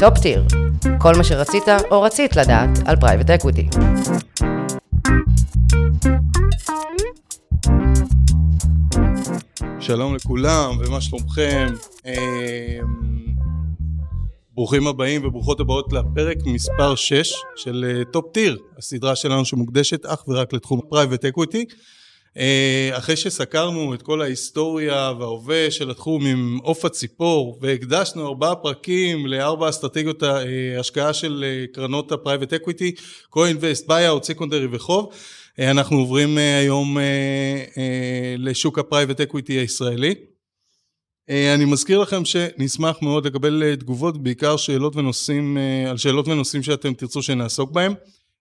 Top Tier, כל מה שרצית או רצית לדעת על private equity. שלום לכולם, ומה שלומכם? אמ, ברוכים הבאים וברוכות הבאות לפרק מספר 6 של Top אה, Tier, הסדרה שלנו שמוקדשת אך ורק לתחום private equity. אחרי שסקרנו את כל ההיסטוריה וההווה של התחום ממעוף הציפור והקדשנו ארבעה פרקים לארבע אסטרטגיות ההשקעה של אה, קרנות ה private equity, co-invest, buyout, secondary וחוב, אנחנו עוברים היום לשוק ה private equity הישראלי. אני מזכיר לכם שנשמח מאוד לקבל תגובות, בעיקר שאלות ונושאים, על שאלות ונושאים שאתם תרצו שנעסוק בהם.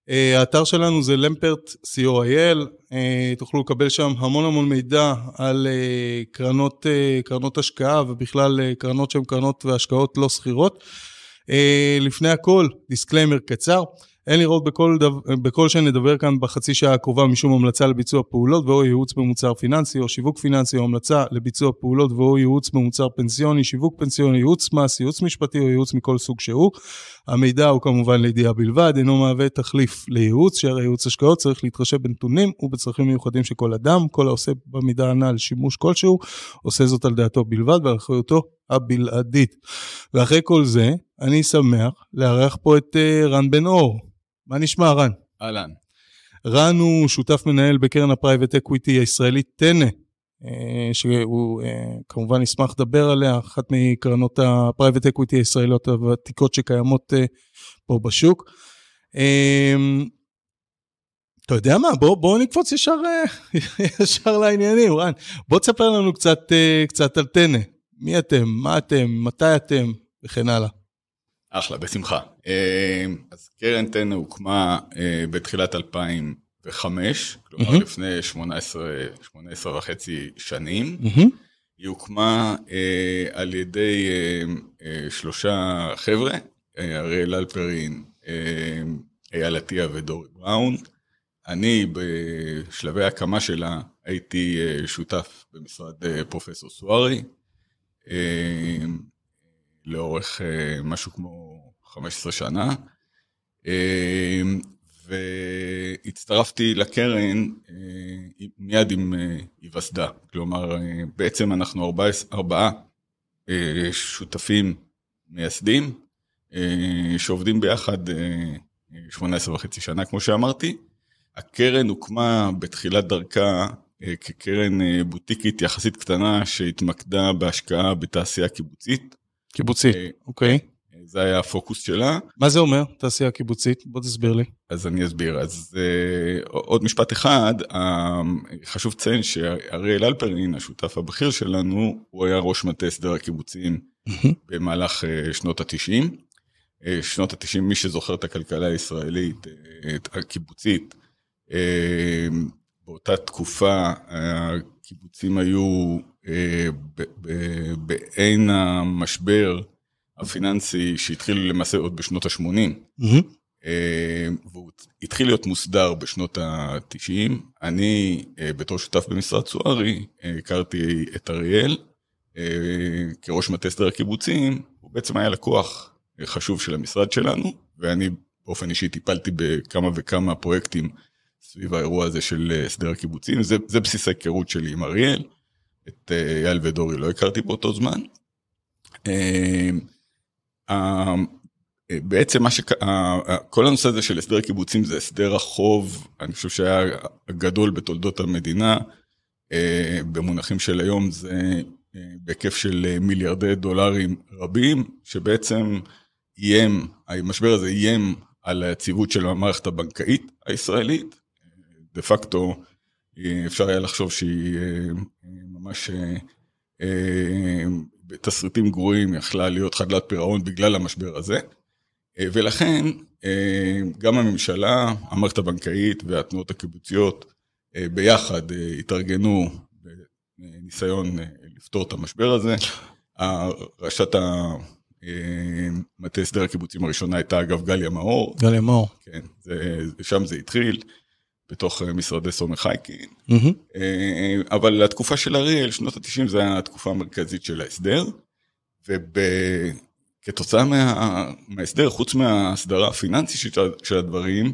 האתר שלנו זה למפרט co.il, תוכלו לקבל שם המון המון מידע על קרנות, קרנות השקעה ובכלל קרנות שהן קרנות והשקעות לא סחירות. לפני הכל, disclaimer קצר. אין לראות בכל, דו, בכל שנדבר כאן בחצי שעה הקרובה משום המלצה לביצוע פעולות ואו ייעוץ במוצר פיננסי או שיווק פיננסי או המלצה לביצוע פעולות ואו ייעוץ במוצר פנסיוני, שיווק פנסיוני, ייעוץ מס, ייעוץ משפטי או ייעוץ מכל סוג שהוא. המידע הוא כמובן לידיעה בלבד, אינו מהווה תחליף לייעוץ, שהרי ייעוץ השקעות צריך להתחשב בנתונים ובצרכים מיוחדים של כל אדם, כל העושה במידע הנ"ל שימוש כלשהו, עושה זאת על דעתו בלבד ועל אחריותו הבלעדית. ואחרי כל זה, אני שמח לארח פה את רן בן אור. מה נשמע, רן? אהלן. רן הוא שותף מנהל בקרן ה private equity הישראלית טנא, שהוא כמובן ישמח לדבר עליה, אחת מקרנות ה private equity הישראליות הוותיקות שקיימות פה בשוק. אתה יודע מה, בוא, בוא נקפוץ ישר, ישר לעניינים, רן. בוא תספר לנו קצת, קצת על טנא. מי אתם, מה אתם, מתי אתם, וכן הלאה. אחלה, בשמחה. אז קרן טנא הוקמה בתחילת 2005, כלומר mm-hmm. לפני 18, 18 וחצי שנים. Mm-hmm. היא הוקמה על ידי שלושה חבר'ה, אריאל אלפרין, אייל עטיה ודורי בראון. אני בשלבי ההקמה שלה הייתי שותף במשרד פרופסור סוארי. לאורך משהו כמו 15 שנה, והצטרפתי לקרן מיד עם היווסדה. כלומר, בעצם אנחנו ארבעה, ארבעה שותפים מייסדים, שעובדים ביחד 18 וחצי שנה, כמו שאמרתי. הקרן הוקמה בתחילת דרכה כקרן בוטיקית יחסית קטנה שהתמקדה בהשקעה בתעשייה קיבוצית. קיבוצית, אוקיי. זה היה הפוקוס שלה. מה זה אומר, תעשייה קיבוצית? בוא תסביר לי. אז אני אסביר. אז uh, עוד משפט אחד, uh, חשוב לציין שאריאל אלפרין, השותף הבכיר שלנו, הוא היה ראש מטה הסדר הקיבוצים במהלך uh, שנות ה-90. Uh, שנות ה-90, מי שזוכר את הכלכלה הישראלית, uh, הקיבוצית, uh, באותה תקופה הקיבוצים היו בעין המשבר הפיננסי שהתחיל למעשה עוד בשנות ה-80, והוא התחיל להיות מוסדר בשנות ה-90. אני, בתור שותף במשרד סוארי, הכרתי את אריאל כראש מטה הסדר הקיבוצים, הוא בעצם היה לקוח חשוב של המשרד שלנו, ואני באופן אישי טיפלתי בכמה וכמה פרויקטים סביב האירוע הזה של הסדר הקיבוצים, זה, זה בסיס ההיכרות שלי עם אריאל. את אייל ודורי לא הכרתי באותו זמן. בעצם מה ש... כל הנושא הזה של הסדר קיבוצים זה הסדר החוב, אני חושב שהיה הגדול בתולדות המדינה, במונחים של היום זה בהיקף של מיליארדי דולרים רבים, שבעצם איים, המשבר הזה איים על היציבות של המערכת הבנקאית הישראלית. דה פקטו אפשר היה לחשוב שהיא ממש בתסריטים גרועים יכלה להיות חדלת פירעון בגלל המשבר הזה. ולכן גם הממשלה, המערכת הבנקאית והתנועות הקיבוציות ביחד התארגנו בניסיון לפתור את המשבר הזה. ראשת מטה הסדר הקיבוצים הראשונה הייתה אגב גליה מאור. גליה מאור. כן, זה, שם זה התחיל. בתוך משרדי סומך חייקין, mm-hmm. אבל התקופה של אריאל, שנות ה-90 זה היה התקופה המרכזית של ההסדר, כתוצאה מה, מההסדר, חוץ מההסדרה הפיננסית של, של הדברים,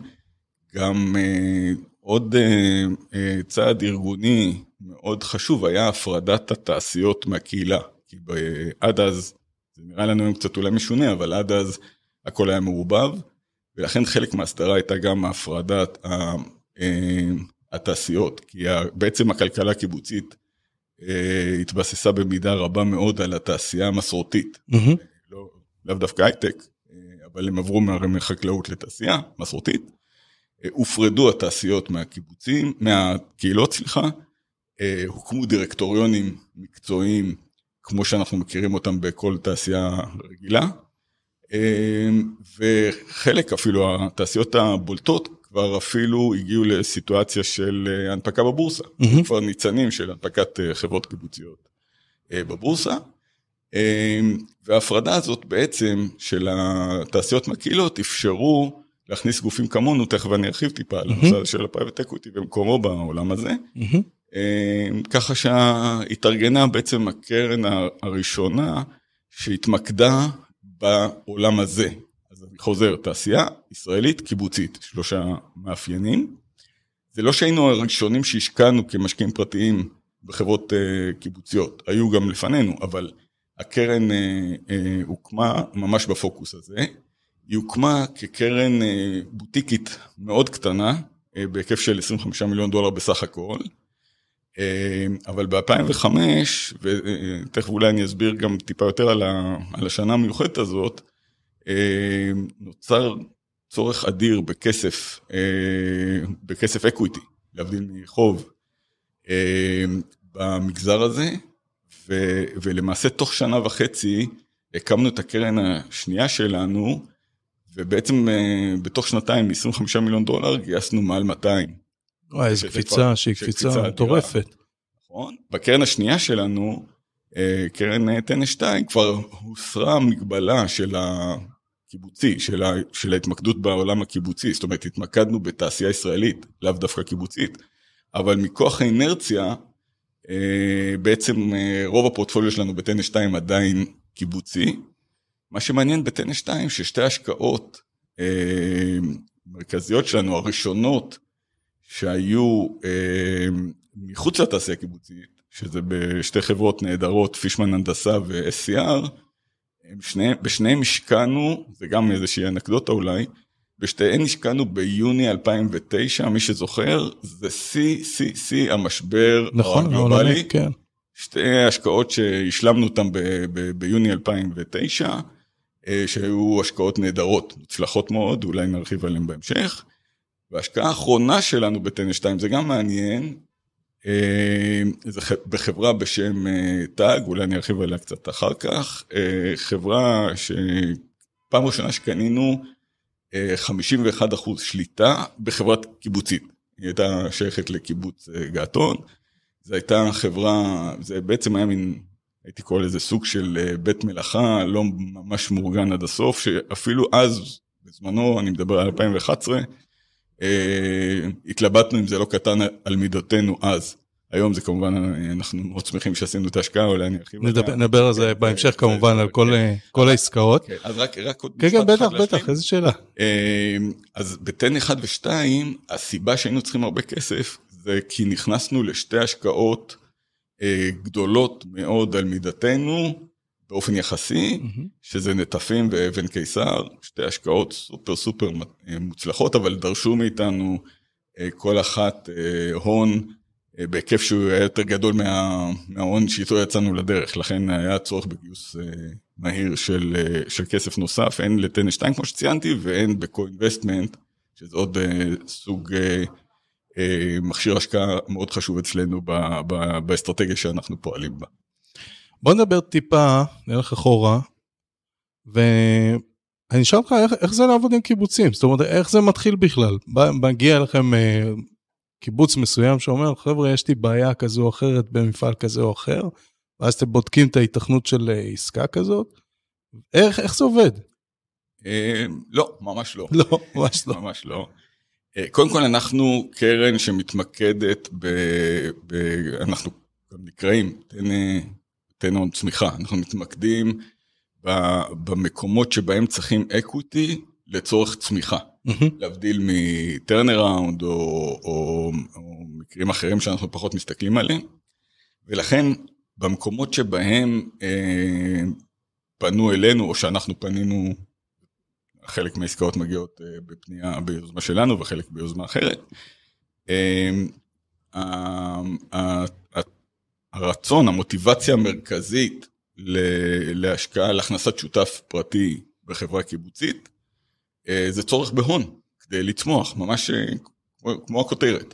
גם אה, עוד אה, אה, צעד ארגוני מאוד חשוב היה הפרדת התעשיות מהקהילה. כי עד אז, זה נראה לנו היום קצת אולי משונה, אבל עד אז הכל היה מעורבב, ולכן חלק מההסדרה הייתה גם הפרדת אה, התעשיות, כי בעצם הכלכלה הקיבוצית אה, התבססה במידה רבה מאוד על התעשייה המסורתית. Mm-hmm. לא, לאו דווקא הייטק, אה, אבל הם עברו מחקלאות לתעשייה מסורתית. הופרדו התעשיות מהקיבוצים, מהקהילות, סליחה, הוקמו דירקטוריונים מקצועיים, כמו שאנחנו מכירים אותם בכל תעשייה רגילה, וחלק אפילו, התעשיות הבולטות, כבר אפילו הגיעו לסיטואציה של אה, הנפקה בבורסה, mm-hmm. כבר ניצנים של הנפקת אה, חברות קיבוציות אה, בבורסה. וההפרדה הזאת בעצם של התעשיות מהקהילות אפשרו להכניס גופים כמונו, תכף אני ארחיב טיפה על הנושא אמ-המ. של ה private equity ומקומו בעולם הזה. אמ-המ. ככה שהתארגנה בעצם הקרן הראשונה שהתמקדה בעולם הזה, חוזר, תעשייה ישראלית קיבוצית, שלושה מאפיינים. זה לא שהיינו הראשונים שהשקענו כמשקיעים פרטיים בחברות uh, קיבוציות, היו גם לפנינו, אבל הקרן uh, uh, הוקמה ממש בפוקוס הזה. היא הוקמה כקרן uh, בוטיקית מאוד קטנה, uh, בהיקף של 25 מיליון דולר בסך הכל. Uh, אבל ב-2005, ותכף אולי אני אסביר גם טיפה יותר על, ה, על השנה המיוחדת הזאת, נוצר צורך אדיר בכסף, אה, בכסף equity, להבדיל מחוב, אה, במגזר הזה, ו, ולמעשה תוך שנה וחצי הקמנו את הקרן השנייה שלנו, ובעצם בתוך שנתיים, מ-25 מיליון דולר, גייסנו מעל 200. וואי, איזה קפיצה שהיא קפיצה מטורפת. נכון. בקרן השנייה שלנו, קרן טנא 2, כבר הוסרה המגבלה של קיבוצי, של, ה, של ההתמקדות בעולם הקיבוצי, זאת אומרת התמקדנו בתעשייה ישראלית, לאו דווקא קיבוצית, אבל מכוח האינרציה, אה, בעצם אה, רוב הפורטפוליו שלנו בטנס 2 עדיין קיבוצי. מה שמעניין בטנס 2 ששתי השקעות אה, מרכזיות שלנו, הראשונות שהיו מחוץ לתעשייה הקיבוצית, שזה בשתי חברות נהדרות, פישמן הנדסה ו-SCR, בשניהם, בשניהם השקענו, זה גם איזושהי אנקדוטה אולי, בשתיהן השקענו ביוני 2009, מי שזוכר, זה שיא, שיא, שיא המשבר נכון, הגלובלי. כן. שתי השקעות שהשלמנו אותן ביוני 2009, אה, שהיו השקעות נהדרות, מוצלחות מאוד, אולי נרחיב עליהן בהמשך. וההשקעה האחרונה שלנו בטנס 2, זה גם מעניין, זה בחברה בשם טאג, אה, אולי אני ארחיב עליה קצת אחר כך, אה, חברה שפעם ראשונה שקנינו 51 אחוז שליטה בחברת קיבוצית, היא הייתה שייכת לקיבוץ געתון, זו הייתה חברה, זה בעצם היה מין, הייתי קורא לזה סוג של בית מלאכה, לא ממש מאורגן עד הסוף, שאפילו אז, בזמנו, אני מדבר על 2011, אה, התלבטנו אם זה לא קטן על מידותינו אז. היום זה כמובן, אנחנו מאוד שמחים שעשינו את ההשקעה, אולי אני ארחיב. נדבר על זה כן, בהמשך כן, כמובן, על כן. כל העסקאות. אז רק עוד משפט אחד להשלים. כן, כן, בטח, בטח, איזה שאלה. אה, אז בתן 1 ו-2, הסיבה שהיינו צריכים הרבה כסף, זה כי נכנסנו לשתי השקעות אה, גדולות מאוד על מידתנו, באופן יחסי, mm-hmm. שזה נטפים ואבן קיסר, שתי השקעות סופר סופר מוצלחות, אבל דרשו מאיתנו אה, כל אחת אה, הון אה, בהיקף שהוא היה יותר גדול מה, מההון שאיתו יצאנו לדרך, לכן היה צורך בגיוס מהיר של, של כסף נוסף, הן לטנס 2 כמו שציינתי, והן בקו-אינבסטמנט, שזה עוד סוג מכשיר השקעה מאוד חשוב אצלנו באסטרטגיה שאנחנו פועלים בה. בוא נדבר טיפה, נלך אחורה, ואני אשאל אותך איך, איך זה לעבוד עם קיבוצים, זאת אומרת איך זה מתחיל בכלל, מגיע לכם אה, קיבוץ מסוים שאומר חבר'ה יש לי בעיה כזו או אחרת במפעל כזה או אחר, ואז אתם בודקים את ההיתכנות של אה, עסקה כזאת, איך, איך זה עובד? אה, לא, ממש לא. לא, ממש לא. ממש לא. אה, קודם כל אנחנו קרן שמתמקדת ב... ב אנחנו גם נקראים, תן תן עוד צמיחה. אנחנו מתמקדים במקומות שבהם צריכים equity לצורך צמיחה. להבדיל מ turnaround או, או, או מקרים אחרים שאנחנו פחות מסתכלים עליהם. ולכן במקומות שבהם אה, פנו אלינו או שאנחנו פנינו, חלק מהעסקאות מגיעות אה, בפנייה ביוזמה שלנו וחלק ביוזמה אחרת. אה, הרצון, המוטיבציה המרכזית להשקעה, להכנסת שותף פרטי בחברה קיבוצית, אה, זה צורך בהון כדי לצמוח, ממש אה, כמו, הכותרת.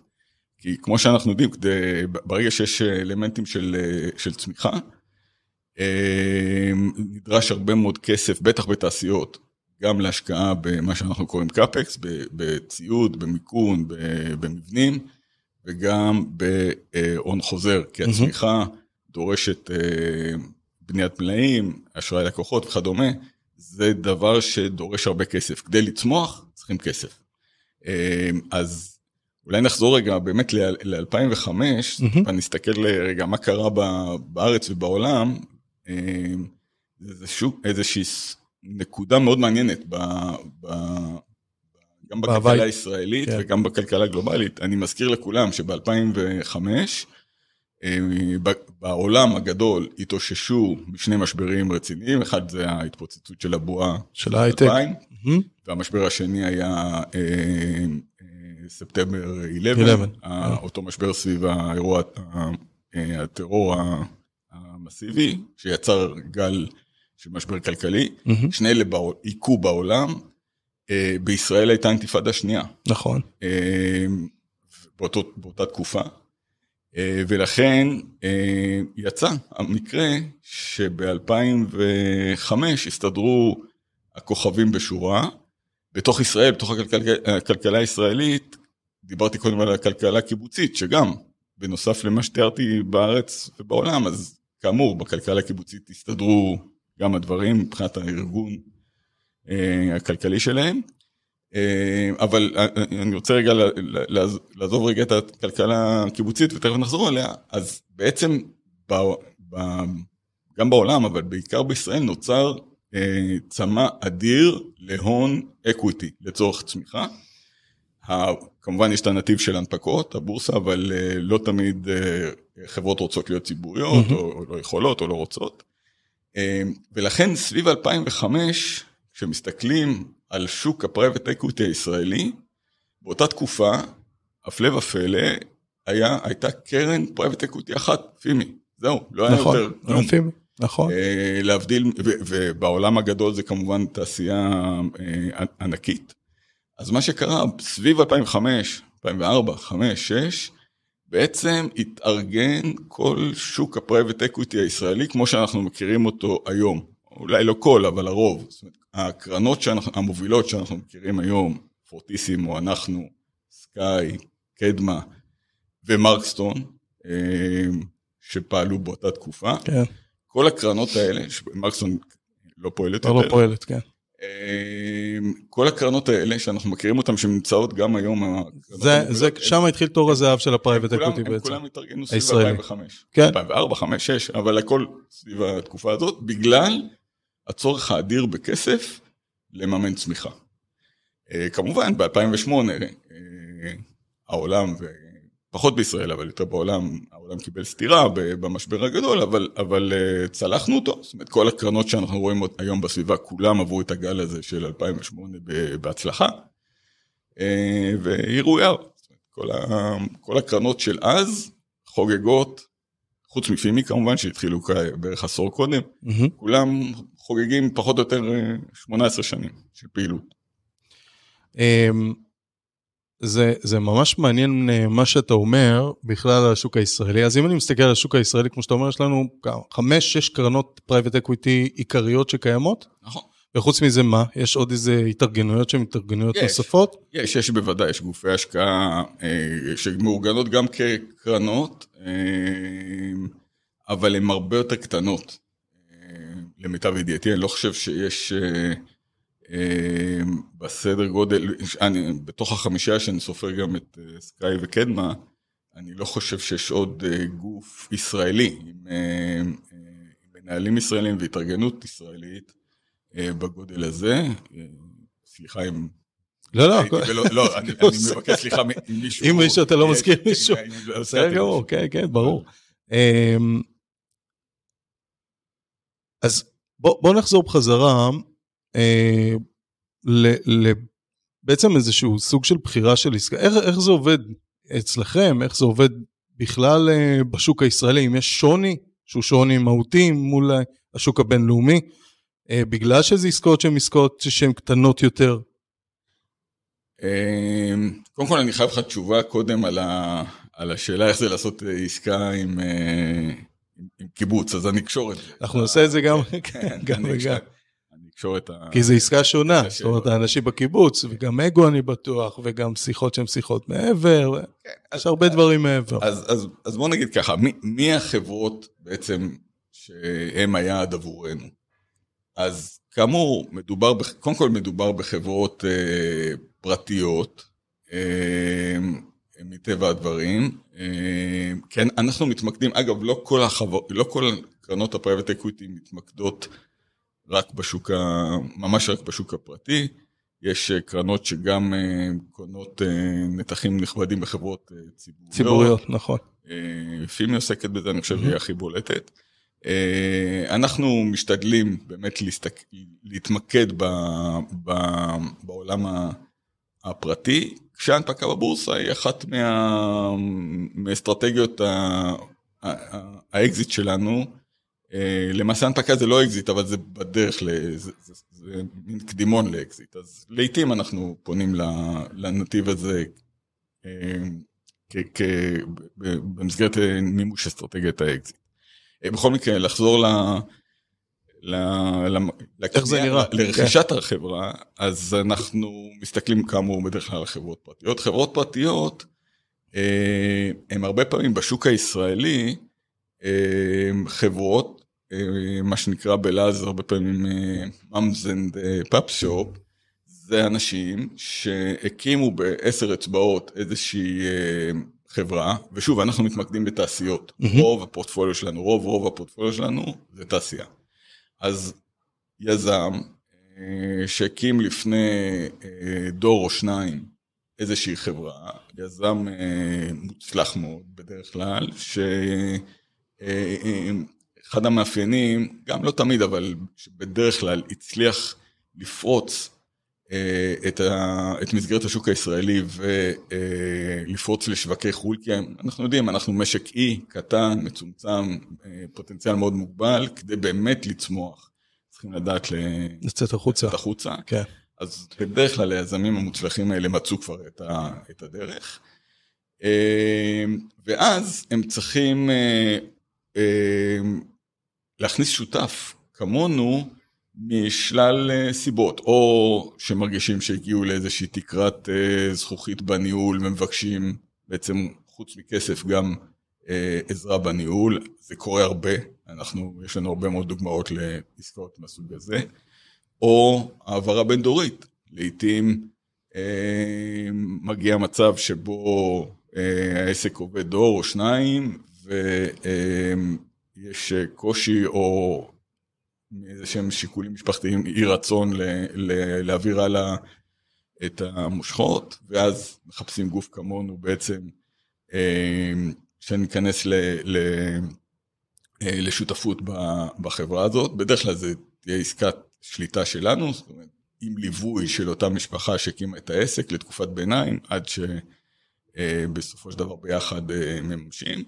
כי כמו שאנחנו יודעים, כדי, ברגע שיש אלמנטים של, אה, של צמיחה, נדרש הרבה מאוד כסף, בטח בתעשיות, גם להשקעה במה שאנחנו קוראים קאפקס, בציוד, במיכון, במבנים, וגם בהון חוזר, כי הצמיחה דורשת בניית מלאים, אשראי לקוחות וכדומה, זה דבר שדורש הרבה כסף. כדי לצמוח, צריכים כסף. אמ, אז אולי נחזור רגע באמת ל-2005, mm-hmm. נסתכל רגע מה קרה בארץ ובעולם. זה שוק, איזושהי נקודה מאוד מעניינת ב, ב, גם בכלכלה הישראלית כן. וגם בכלכלה הגלובלית. אני מזכיר לכולם שב-2005, אה, בעולם הגדול התאוששו משני משברים רציניים, אחד זה ההתפוצצות של הבועה של ההייטק, והמשבר השני היה אה, אה, ספטמבר 11, אותו משבר סביב האירוע, הטרור המסיבי, שיצר גל של משבר כלכלי, שני אלה היכו בעולם, בישראל הייתה אינתיפאדה שנייה. נכון. באותה תקופה. אה, ולכן אה, יצא המקרה שב-2005 הסתדרו הכוכבים בשורה, בתוך ישראל, בתוך הכלכלה, הכלכלה הישראלית, דיברתי קודם על הכלכלה הקיבוצית, שגם, בנוסף למה שתיארתי בארץ ובעולם, אז כאמור, בכלכלה הקיבוצית הסתדרו גם הדברים מבחינת הארגון אה, הכלכלי שלהם. אה, אבל אה, אה, אני רוצה רגע לעזוב רגע את הכלכלה הקיבוצית ותכף נחזור אליה, אז בעצם ב, ב, גם בעולם, אבל בעיקר בישראל נוצר צמא אדיר להון אקוויטי לצורך צמיחה. כמובן יש את הנתיב של הנפקות, הבורסה, אבל לא תמיד חברות רוצות להיות ציבוריות, אמ-המ. או, או לא יכולות, או לא רוצות. ולכן סביב 2005, כשמסתכלים על שוק ה private equity הישראלי, באותה תקופה, הפלא ופלא, היה, הייתה קרן private equity אחת, פימי, זהו, לא היה נכון, יותר כלום. פימי, נכון. אה, להבדיל, ו, ובעולם הגדול זה כמובן תעשייה אה, ענקית. אז מה שקרה, סביב 2005, 2004, 2005, 2006, בעצם התארגן כל שוק ה private equity הישראלי כמו שאנחנו מכירים אותו היום. אולי לא כל, אבל הרוב. זאת אומרת, הקרנות שאנחנו, המובילות שאנחנו מכירים היום, פורטיסימו, אנחנו, סקאי, קדמה ומרקסטון, אה, שפעלו באותה תקופה. כן. כל הקרנות האלה, מרקסטון לא פועלת לא יותר. לא פועלת, כן. אה, כל הקרנות האלה שאנחנו מכירים אותן, שנמצאות גם היום, זה, זה, שם התחיל תור הזהב של ה private equity בעצם. הם כולם התארגנו סביב 2005. כן. 2004, 2005, 2006, אבל הכל סביב התקופה הזאת, בגלל הצורך האדיר בכסף לממן צמיחה. אה, כמובן, ב-2008 אה, העולם, פחות בישראל, אבל יותר בעולם, העולם קיבל סטירה במשבר הגדול, אבל, אבל אה, צלחנו אותו. זאת אומרת, כל הקרנות שאנחנו רואים היום בסביבה, כולם עברו את הגל הזה של 2008 בהצלחה, והיא ראויה. כל, כל הקרנות של אז חוגגות, חוץ מפימי כמובן, שהתחילו בערך עשור קודם, mm-hmm. כולם חוגגים פחות או יותר 18 אה, שנים של פעילות. אמ, זה, זה ממש מעניין אה, מה שאתה אומר בכלל על השוק הישראלי. אז אם אני מסתכל על השוק הישראלי, כמו שאתה אומר, יש לנו חמש, שש קרנות private equity עיקריות שקיימות. נכון. וחוץ מזה מה? יש עוד איזה התארגנויות שהן התארגנויות יש, נוספות? יש, יש בוודאי, יש גופי השקעה אה, שמאורגנות גם כקרנות, אה, אבל הן הרבה יותר קטנות. למיטב ידיעתי, אני לא חושב שיש אה, אה, בסדר גודל, אני, בתוך החמישייה שאני סופר גם את אה, סקאי וקדמה, אני לא חושב שיש עוד אה, גוף ישראלי עם, אה, עם נהלים ישראלים והתארגנות ישראלית בגודל הזה. סליחה אם... לא, לא. לא, אני מבקש סליחה ממישהו. אם מישהו, אתה לא מזכיר מישהו. בסדר גמור, כן, כן, ברור. אמ, אז בוא נחזור בחזרה בעצם איזשהו סוג של בחירה של עסקה. איך, איך זה עובד אצלכם? איך זה עובד בכלל אה, בשוק הישראלי? אם יש שוני, שהוא שוני מהותי מול השוק הבינלאומי, אה, בגלל שזה עסקאות שהן עסקאות שהן קטנות יותר? אמ, קודם כל אני חייב לך תשובה קודם על, ה, על השאלה איך זה לעשות אה, עסקה עם, עם קיבוץ, אז אני אקשור את זה. אנחנו נעשה את זה גם, כן, גם וגם. לקשור את ה... כי זו עסקה שונה, זאת אומרת, האנשים בקיבוץ, וגם אגו אני בטוח, וגם שיחות שהן שיחות מעבר, כן, יש הרבה דברים מעבר. אז בוא נגיד ככה, מי החברות בעצם שהם היעד עבורנו? אז כאמור, מדובר, קודם כל מדובר בחברות אה, פרטיות, אה, מטבע הדברים. אה, כן, אנחנו מתמקדים, אגב, לא כל, החבר, לא כל קרנות ה private equity מתמקדות רק בשוק, ה... ממש רק בשוק הפרטי. יש אה, קרנות שגם אה, קונות נתחים נכבדים בחברות ציבוריות. ציבוריות, נכון. פימי עוסקת בזה, אני חושב, mm-hmm. היא הכי בולטת. אנחנו משתדלים באמת להסתק... להתמקד ב... ב... בעולם הפרטי, כשההנפקה בבורסה היא אחת מה... מאסטרטגיות האקזיט שלנו. אה, למעשה הנפקה זה לא אקזיט, אבל זה בדרך, ל... זה, זה, זה מין קדימון לאקזיט. אז לעיתים אנחנו פונים לנתיב הזה אה, כ, כ, במסגרת אה, מימוש אסטרטגיית האקזיט. בכל מקרה, לחזור ל... איך זה נראה? לרכישת. החברה, אז אנחנו מסתכלים כאמור בדרך כלל על חברות פרטיות. חברות פרטיות, הן הרבה פעמים בשוק הישראלי, חברות אה, מה שנקרא בלעז הרבה פעמים moms and pop shop, זה אנשים שהקימו בעשר אצבעות איזושהי אה, חברה, ושוב, אנחנו מתמקדים בתעשיות. Mm-hmm. רוב הפורטפוליו שלנו, רוב רוב הפורטפוליו שלנו זה תעשייה. אז יזם אה, שהקים לפני דור או שניים איזושהי חברה, יזם מוצלח מאוד בדרך כלל, ש... אחד המאפיינים, גם לא תמיד, אבל שבדרך כלל הצליח לפרוץ אה, את, ה, את מסגרת השוק הישראלי ולפרוץ לשווקי חו"ל, כי אנחנו יודעים, אנחנו משק אי קטן, מצומצם, אה, פוטנציאל מאוד מוגבל, כדי באמת לצמוח. צריכים לדעת לצאת החוצה. לצאת החוצה. כן. אז בדרך כלל היזמים המוצלחים האלה מצאו כבר את, ה, את הדרך. אה, ואז הם צריכים להכניס שותף כמונו משלל אה, סיבות, או שמרגישים שהגיעו לאיזושהי תקרת אה, זכוכית בניהול ומבקשים בעצם חוץ מכסף גם אה, עזרה בניהול, זה קורה הרבה, אנחנו, יש לנו הרבה מאוד דוגמאות לעסקאות מהסוג הזה, או העברה בין דורית, לעתים מגיע מצב שבו העסק עובד דור או שניים, ו... יש אה, קושי או מאיזה שהם שיקולים משפחתיים, אי רצון ל, ל, להעביר הלאה את המושכות, ואז מחפשים גוף כמונו בעצם, אה, שניכנס ל, ל, אה, לשותפות בחברה הזאת. בדרך כלל זה תהיה עסקת שליטה שלנו, זאת אומרת, עם ליווי של אותה משפחה שהקימה את העסק לתקופת ביניים, עד שבסופו של דבר ביחד מממשים.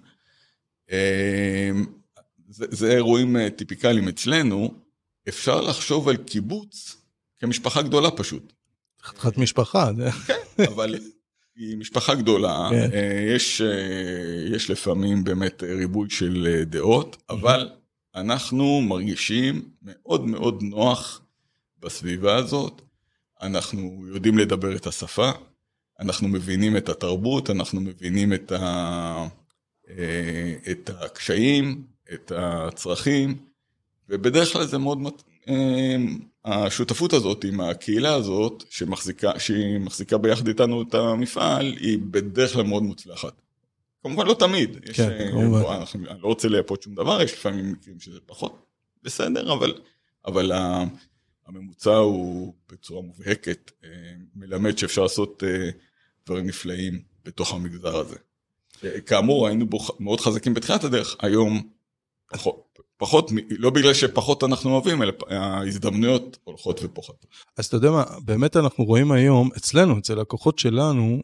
זה, זה אירועים אה, טיפיקליים אצלנו, אפשר לחשוב על קיבוץ כמשפחה גדולה פשוט. חתיכת משפחה. כן, אבל היא משפחה גדולה, כן. אה, יש, אה, יש לפעמים באמת ריבוי של דעות, אבל אנחנו מרגישים מאוד מאוד נוח בסביבה הזאת, אנחנו יודעים לדבר את השפה, אנחנו מבינים את התרבות, אנחנו מבינים את, ה, את הקשיים, את הצרכים, ובדרך כלל זה מאוד, אה, השותפות הזאת עם הקהילה הזאת, שמחזיקה, שהיא מחזיקה ביחד איתנו את המפעל, היא בדרך כלל מאוד מוצלחת. כמובן לא תמיד, יש, כן, אה, כמובן. אני לא רוצה לייפות שום דבר, יש לפעמים מקרים שזה פחות בסדר, אבל, אבל הממוצע הוא בצורה מובהקת, אה, מלמד שאפשר לעשות אה, דברים נפלאים בתוך המגזר הזה. כאמור, היינו בו מאוד חזקים בתחילת הדרך, היום פחות, פחות, לא בגלל שפחות אנחנו אוהבים, אלא ההזדמנויות הולכות ופוחתות. אז אתה יודע מה, באמת אנחנו רואים היום, אצלנו, אצל לקוחות שלנו,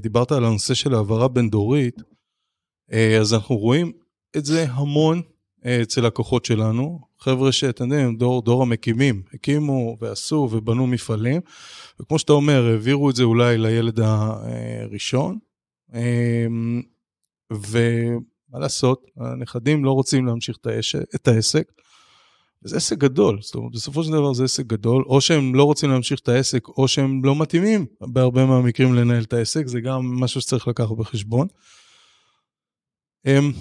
דיברת על הנושא של העברה בין דורית, אז אנחנו רואים את זה המון אצל לקוחות שלנו, חבר'ה שאתם יודעים, דור, דור המקימים, הקימו ועשו ובנו מפעלים, וכמו שאתה אומר, העבירו את זה אולי לילד הראשון, אמ, ומה לעשות, הנכדים לא רוצים להמשיך את העסק. זה עסק גדול, זאת אומרת, בסופו של דבר זה עסק גדול, או שהם לא רוצים להמשיך את העסק, או שהם לא מתאימים בהרבה מהמקרים לנהל את העסק, זה גם משהו שצריך לקחת בחשבון. אמ,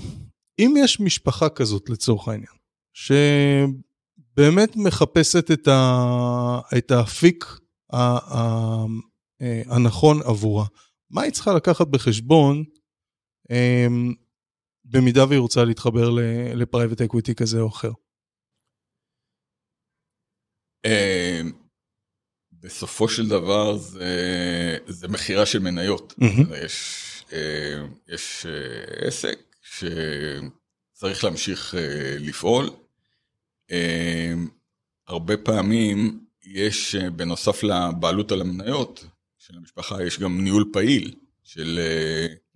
אם יש משפחה כזאת לצורך העניין, שבאמת מחפשת את, ה, את האפיק ה, ה, אה, הנכון עבורה, מה היא צריכה לקחת בחשבון אמ, במידה והיא רוצה להתחבר ל private equity כזה או אחר? אמ, בסופו של דבר זה, זה מכירה של מניות. Mm-hmm. יש, אה, יש אה, עסק שצריך להמשיך אה, לפעול. אה, הרבה פעמים יש, אה, בנוסף לבעלות על המניות של המשפחה, יש גם ניהול פעיל של...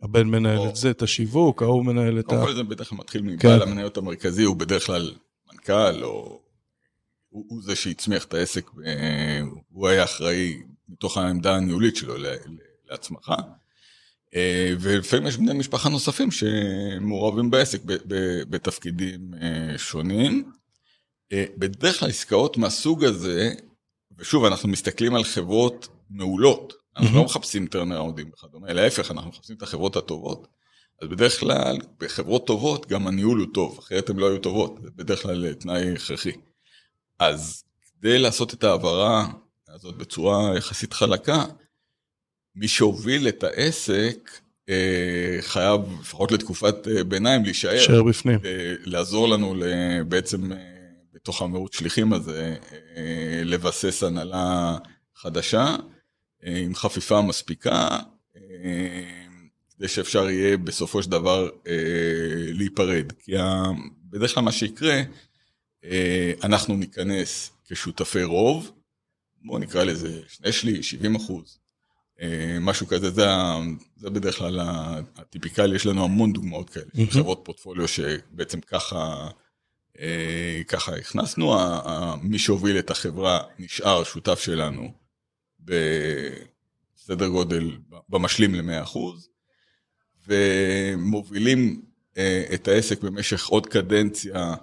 הבן מנהל או, את זה, את השיווק, ההוא מנהל את ה... כל זה כלל מתחיל מבעל כן. המניות המרכזי, הוא בדרך כלל מנכ"ל, או... הוא, הוא זה שהצמיח את העסק, הוא היה אחראי מתוך העמדה הניהולית שלו להצמחה. אה, ולפעמים יש בני משפחה נוספים שמעורבים בעסק בתפקידים אה, שונים. אה, בדרך כלל עסקאות מהסוג הזה, ושוב, אנחנו מסתכלים על חברות מעולות, אנחנו לא מחפשים טרנראונדים וכדומה, להפך, אנחנו מחפשים את החברות הטובות. אז בדרך כלל, בחברות טובות גם הניהול הוא טוב, אחרת הן לא היו טובות, זה בדרך כלל תנאי הכרחי. אז כדי לעשות את ההעברה הזאת בצורה יחסית חלקה, מי שהוביל את העסק אה, חייב לפחות לתקופת אה, ביניים להישאר. להישאר בפנים. לעזור לנו בעצם אה, בתוך המירוץ שליחים הזה לבסס הנהלה חדשה עם חפיפה מספיקה כדי שאפשר יהיה בסופו של דבר להיפרד. כי בדרך כלל מה שיקרה, אנחנו ניכנס כשותפי רוב, בואו נקרא לזה שני שליש, 70 אחוז. אה, משהו כזה, זה, זה בדרך כלל הטיפיקלי, יש לנו המון דוגמאות כאלה, mm-hmm. חברות פורטפוליו שבעצם ככה, אה, ככה הכנסנו, מי שהוביל את החברה נשאר שותף שלנו בסדר גודל, במשלים ל-100%, ומובילים אה, את העסק במשך עוד קדנציה,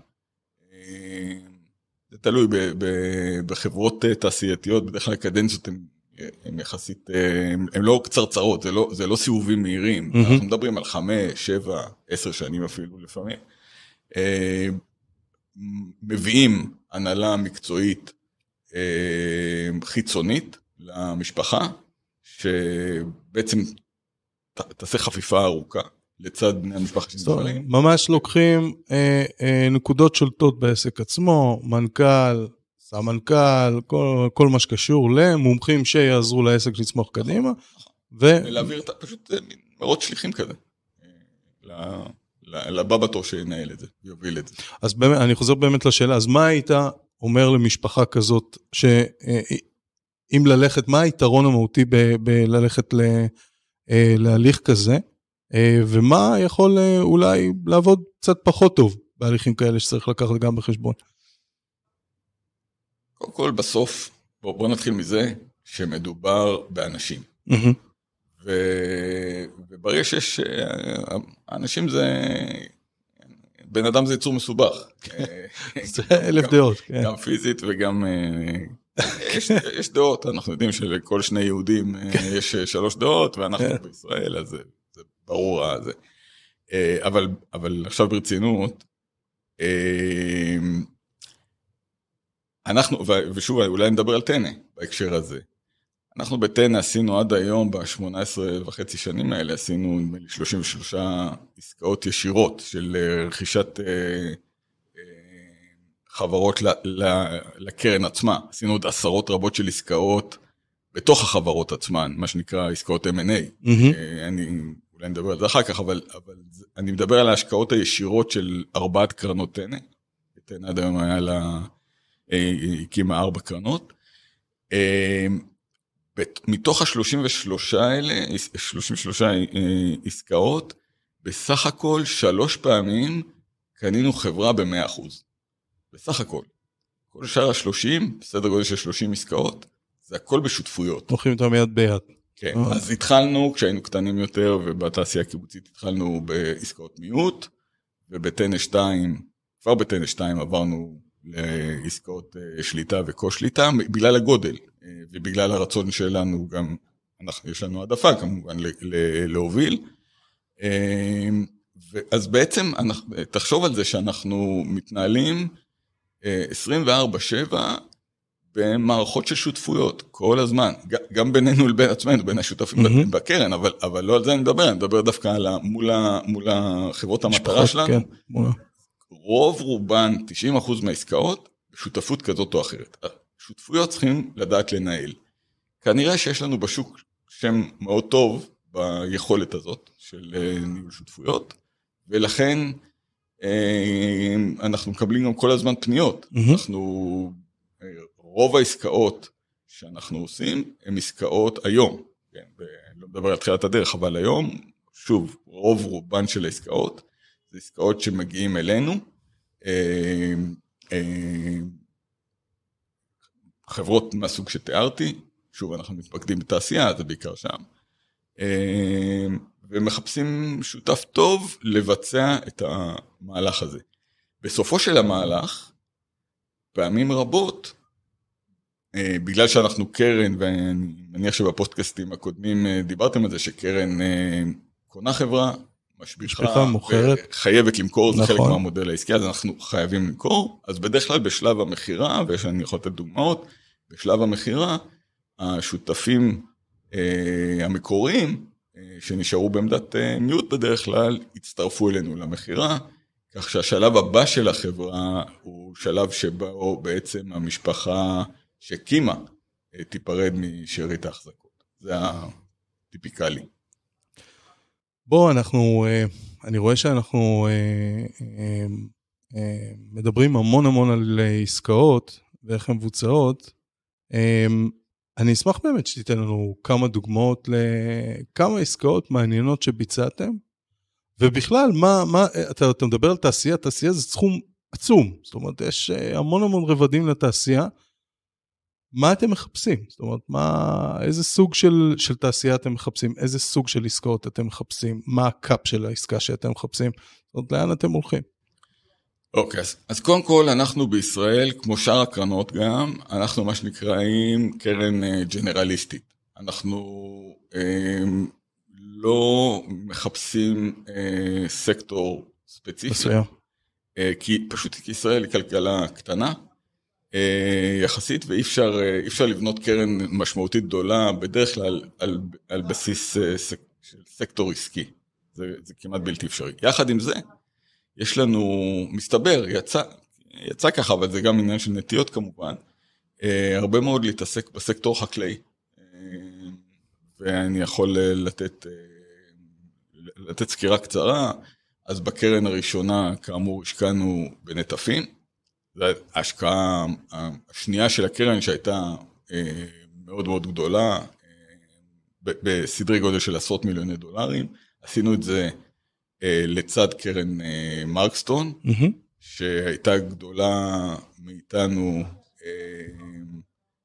זה תלוי בחברות תעשייתיות, בדרך כלל קדנציות הן הם יחסית, הם לא קצרצרות, זה לא, זה לא סיבובים מהירים, mm-hmm. אנחנו מדברים על חמש, שבע, עשר שנים אפילו לפעמים. אה, מביאים הנהלה מקצועית אה, חיצונית למשפחה, שבעצם תעשה חפיפה ארוכה לצד בני המשפחה שנפגעים. ממש לוקחים אה, אה, נקודות שולטות בעסק עצמו, מנכ"ל, סמנכ"ל, כל, כל מה שקשור למומחים שיעזרו לעסק לצמוח קדימה. ו... להעביר את, פשוט אה, מרוץ שליחים כזה. אה, לבא בתור שינהל את זה, יוביל את זה. אז באמת, אני חוזר באמת לשאלה, אז מה היית אומר למשפחה כזאת, שאם אה, ללכת, מה היתרון המהותי בללכת ל- להליך כזה, ומה יכול אולי לעבוד קצת פחות טוב בהליכים כאלה שצריך לקחת גם בחשבון? קודם כל, בסוף, בוא, בוא נתחיל מזה שמדובר באנשים. ו... וברגע שיש, אנשים זה, בן אדם זה יצור מסובך. זה אלף דעות. כן. גם פיזית וגם, יש, יש דעות, אנחנו יודעים שלכל שני יהודים כן. יש שלוש דעות, ואנחנו כן. בישראל, אז זה, זה ברור. זה. אבל, אבל עכשיו ברצינות, אנחנו, ושוב, אולי נדבר על טנא בהקשר הזה. אנחנו בטנא עשינו עד היום, ב-18 וחצי שנים האלה, עשינו נדמה לי 33 עסקאות ישירות של אה, רכישת אה, אה, חברות לקרן עצמה, עשינו עוד עשרות רבות של עסקאות בתוך החברות עצמן, מה שנקרא עסקאות M&A. Mm-hmm. אני אולי נדבר על זה אחר כך, אבל, אבל אני מדבר על ההשקעות הישירות של ארבעת קרנות טנא. טנא עד היום היה לה, הקימה ארבע קרנות. מתוך ה-33 האלה, 33 עסקאות, בסך הכל שלוש פעמים קנינו חברה ב-100%. בסך הכל. כל שאר ה-30, בסדר גודל של 30 עסקאות, זה הכל בשותפויות. הולכים איתם יד ביד. כן, אה. אז התחלנו, כשהיינו קטנים יותר ובתעשייה הקיבוצית התחלנו בעסקאות מיעוט, ובטנא 2, כבר בטנא 2 עברנו לעסקאות אה, שליטה וקו-שליטה, בגלל הגודל אה, ובגלל הרצון שלנו גם, אנחנו, יש לנו העדפה כמובן להוביל. אז בעצם, תחשוב על זה שאנחנו מתנהלים 24-7 במערכות של שותפויות, כל הזמן, גם בינינו לבין עצמנו, בין השותפים mm-hmm. בקרן, אבל, אבל לא על זה אני מדבר, אני מדבר דווקא על מול, מול החברות המטרה שלנו. כן, מול... רוב רובן, 90% מהעסקאות, שותפות כזאת או אחרת. שותפויות צריכים לדעת לנהל. כנראה שיש לנו בשוק שם מאוד טוב ביכולת הזאת של אה, ניהול שותפויות, ולכן אנחנו מקבלים גם כל הזמן פניות. Mm-hmm. אנחנו רוב העסקאות שאנחנו עושים הן עסקאות היום, כן, לא מדבר על תחילת הדרך, אבל היום, שוב, רוב רובן של העסקאות זה עסקאות שמגיעים אלינו, אה, אה, חברות מהסוג שתיארתי, שוב, אנחנו מתמקדים בתעשייה, זה בעיקר שם, אה, ומחפשים שותף טוב לבצע את המהלך הזה. בסופו של המהלך, פעמים רבות, אה, בגלל שאנחנו קרן, ואני מניח שבפודקאסטים הקודמים אה, דיברתם על זה, שקרן אה, קונה חברה, משביחה, מוכרת, חייבת למכור, נכון. זה חלק נכון. מהמודל העסקי, אז אנחנו חייבים למכור, אז בדרך כלל בשלב המכירה, ואני יכול לתת דוגמאות, בשלב המכירה, השותפים אה, המקוריים, שנשארו בעמדת אה, מיעוט בדרך כלל, הצטרפו אלינו למכירה, כך שהשלב הבא של החברה הוא שלב שבו בעצם המשפחה שהקימה אה, תיפרד משארית ההחזקות. זה הטיפיקלי. בוא, אנחנו, אה, אני רואה שאנחנו אה, מדברים המון המון על עסקאות ואיך הן מבוצעות. אני אשמח באמת שתיתן לנו כמה דוגמאות לכמה עסקאות מעניינות שביצעתם, ובכלל, מה, מה, אתה, אתה מדבר על תעשייה, תעשייה זה סכום עצום, זאת אומרת, יש המון המון רבדים לתעשייה. מה אתם מחפשים? זאת אומרת, מה, איזה סוג של, של תעשייה אתם מחפשים? איזה סוג של עסקאות אתם מחפשים? מה הקאפ של העסקה שאתם מחפשים? זאת אומרת, לאן אתם הולכים? אוקיי, okay, אז, אז קודם כל, אנחנו בישראל, כמו שאר הקרנות גם, אנחנו מה שנקראים קרן uh, ג'נרליסטית. אנחנו uh, לא מחפשים uh, סקטור ספציפי, uh, כי פשוט כי ישראל היא כלכלה קטנה, אה, יחסית, ואי אפשר, אה, אפשר לבנות קרן משמעותית גדולה, בדרך כלל על, על בסיס אה, סק, של סקטור עסקי. זה, זה כמעט בלתי אפשרי. יחד עם זה, יש לנו, מסתבר, יצא, יצא ככה, אבל זה גם עניין של נטיות כמובן, הרבה מאוד להתעסק בסקטור חקלאי. ואני יכול לתת, לתת סקירה קצרה. אז בקרן הראשונה, כאמור, השקענו בנטפים. זו ההשקעה השנייה של הקרן שהייתה אה, מאוד מאוד גדולה, אה, בסדרי גודל של עשרות מיליוני דולרים. עשינו את זה אה, לצד קרן מרקסטון, mm-hmm. שהייתה גדולה מאיתנו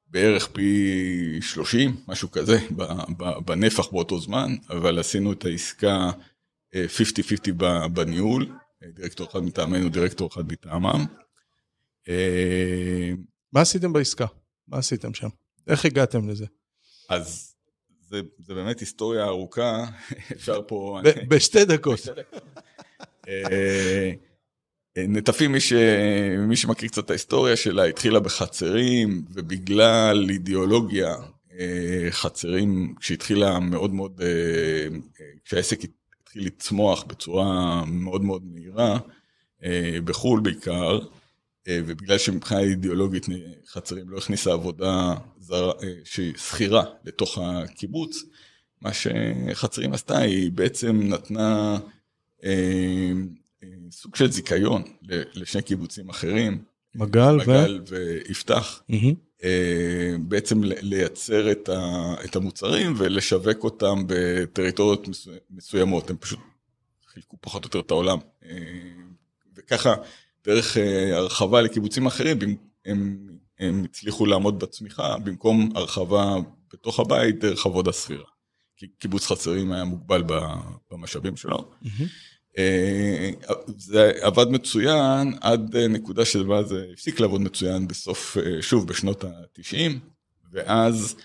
בערך פי 30, משהו כזה, בנפח באותו זמן, אבל עשינו את העסקה 50-50 בניהול, דירקטור אחד מטעמנו, דירקטור אחד מטעמם. אה, מה עשיתם בעסקה? מה עשיתם שם? איך הגעתם לזה? אז זה, זה באמת היסטוריה ארוכה, אפשר פה... בשתי דקות. אה, נטפים, מי, ש... מי שמכיר קצת את ההיסטוריה שלה, התחילה בחצרים, ובגלל אידיאולוגיה, אה, חצרים, כשהתחילה מאוד מאוד, כשהעסק התחיל לצמוח בצורה מאוד מאוד מהירה, בחו"ל בעיקר, ובגלל שמבחינה אידיאולוגית חצרים לא הכניסה עבודה זרה, שהיא שכירה לתוך הקיבוץ, מה שחצרים עשתה, היא בעצם נתנה אה, אה, סוג של זיכיון לשני קיבוצים אחרים. מגל, מגל ו... ויפתח. Mm-hmm. אה, בעצם לייצר את, ה, את המוצרים ולשווק אותם בטריטוריות מסוימות. הם פשוט חילקו פחות או יותר את העולם. אה, וככה, דרך אה, הרחבה לקיבוצים אחרים, הם, הם הצליחו לעמוד בצמיחה, במקום הרחבה בתוך הבית, דרך עבודה סבירה. כי קיבוץ חצרים היה מוגבל במשאבים שלו. אה, זה עבד מצוין עד נקודה שדבר זה הפסיק לעבוד מצוין בסוף, אה, שוב, בשנות ה-90, ואז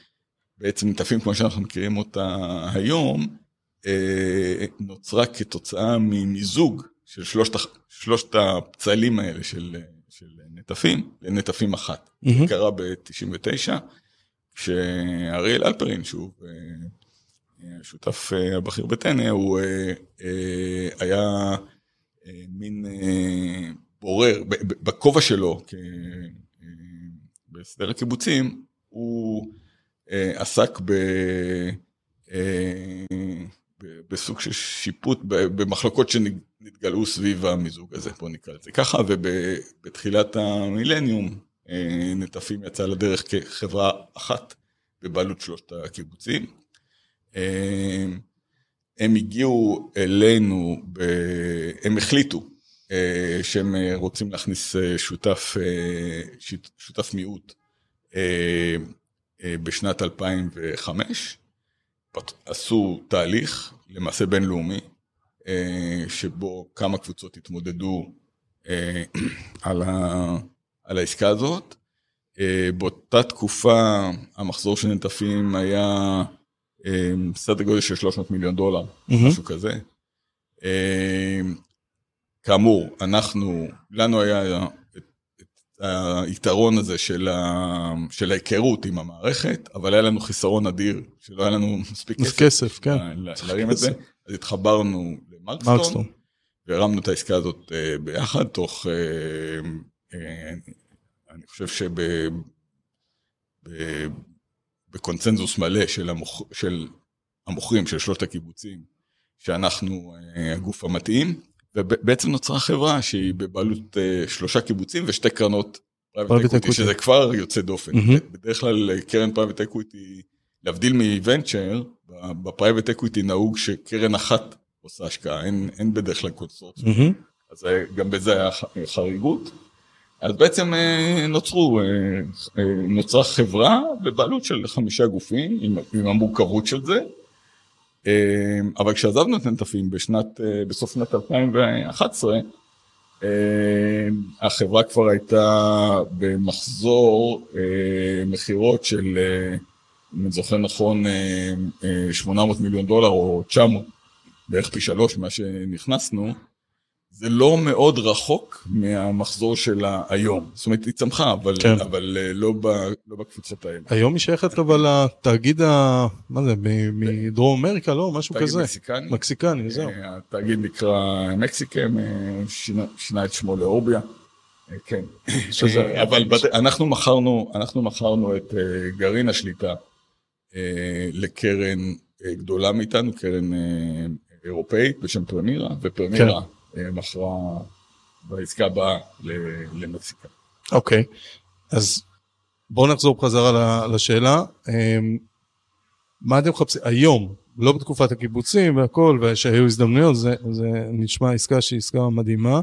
בעצם נטפים כמו שאנחנו מכירים אותה היום, אה, נוצרה כתוצאה ממיזוג של שלושת, שלושת הפצלים האלה של, של נטפים, לנטפים אחת. Mm-hmm. זה קרה ב-99, כשאריאל אלפרין, שהוא השותף אה, הבכיר בטנא, הוא אה, אה, היה מין בורר, בכובע שלו בהסדר הקיבוצים, הוא עסק ב... בסוג של שיפוט במחלוקות שנתגלעו סביב המיזוג הזה, בוא נקרא לזה ככה, ובתחילת המילניום נטפים יצא לדרך כחברה אחת בבעלות שלושת הקיבוצים. הם הגיעו אלינו, ב... הם החליטו אה, שהם רוצים להכניס אה, שותף, אה, שותף מיעוט בשנת 2005, עשו תהליך, למעשה בינלאומי, שבו כמה קבוצות התמודדו על, ה... על העסקה הזאת. באותה תקופה המחזור של נטפים היה סדר גודל של 300 מיליון דולר, mm-hmm. משהו כזה. אמ, כאמור, אנחנו, לנו היה את, את היתרון הזה של, ה, של ההיכרות עם המערכת, אבל היה לנו חיסרון אדיר, שלא היה לנו מספיק כסף, כסף כן. להרים את זה, אז התחברנו למרקסטון, והרמנו את העסקה הזאת אה, ביחד, תוך, אה, אה, אני חושב שב... בקונצנזוס מלא של, המוכ... של המוכרים, של שלושת הקיבוצים, שאנחנו הגוף המתאים, ובעצם נוצרה חברה שהיא בבעלות שלושה קיבוצים ושתי קרנות private equity, שזה כבר יוצא דופן. Mm-hmm. בדרך כלל קרן private equity, להבדיל מ venture, ב private equity נהוג שקרן אחת עושה השקעה, אין, אין בדרך כלל קונסורציום. Mm-hmm. אז גם בזה היה חריגות. אז בעצם אה, נוצרו, אה, אה, נוצרה חברה בבעלות של חמישה גופים עם, עם המורכבות של זה. אבל כשעזבנו את נטפים בשנת, בסוף שנת 2011, החברה כבר הייתה במחזור מכירות של, אם אני זוכר נכון, 800 מיליון דולר או 900, בערך פי שלוש ממה שנכנסנו. זה לא מאוד רחוק מהמחזור שלה היום. זאת אומרת, היא צמחה, אבל, כן. אבל אה, לא, ב, לא בקפיצות האלה. היום היא שייכת אבל לתאגיד ה... מה זה, מדרום אמריקה, לא? משהו כזה. תאגיד מקסיקני. מקסיקני, זהו. אה, התאגיד נקרא מקסיקם, אה, שינה, שינה את שמו לאורביה. כן. שזה, אבל בד... אנחנו מכרנו, אנחנו מכרנו את גרעין השליטה לקרן גדולה מאיתנו, קרן אירופאית בשם פרמירה, ופרמירה... כן. מכרה בעסקה הבאה למקסיקה. אוקיי, אז בואו נחזור בחזרה לשאלה. אמ, מה אתם מחפשים היום, לא בתקופת הקיבוצים והכל, ושהיו הזדמנויות, זה, זה נשמע עסקה שהיא עסקה מדהימה.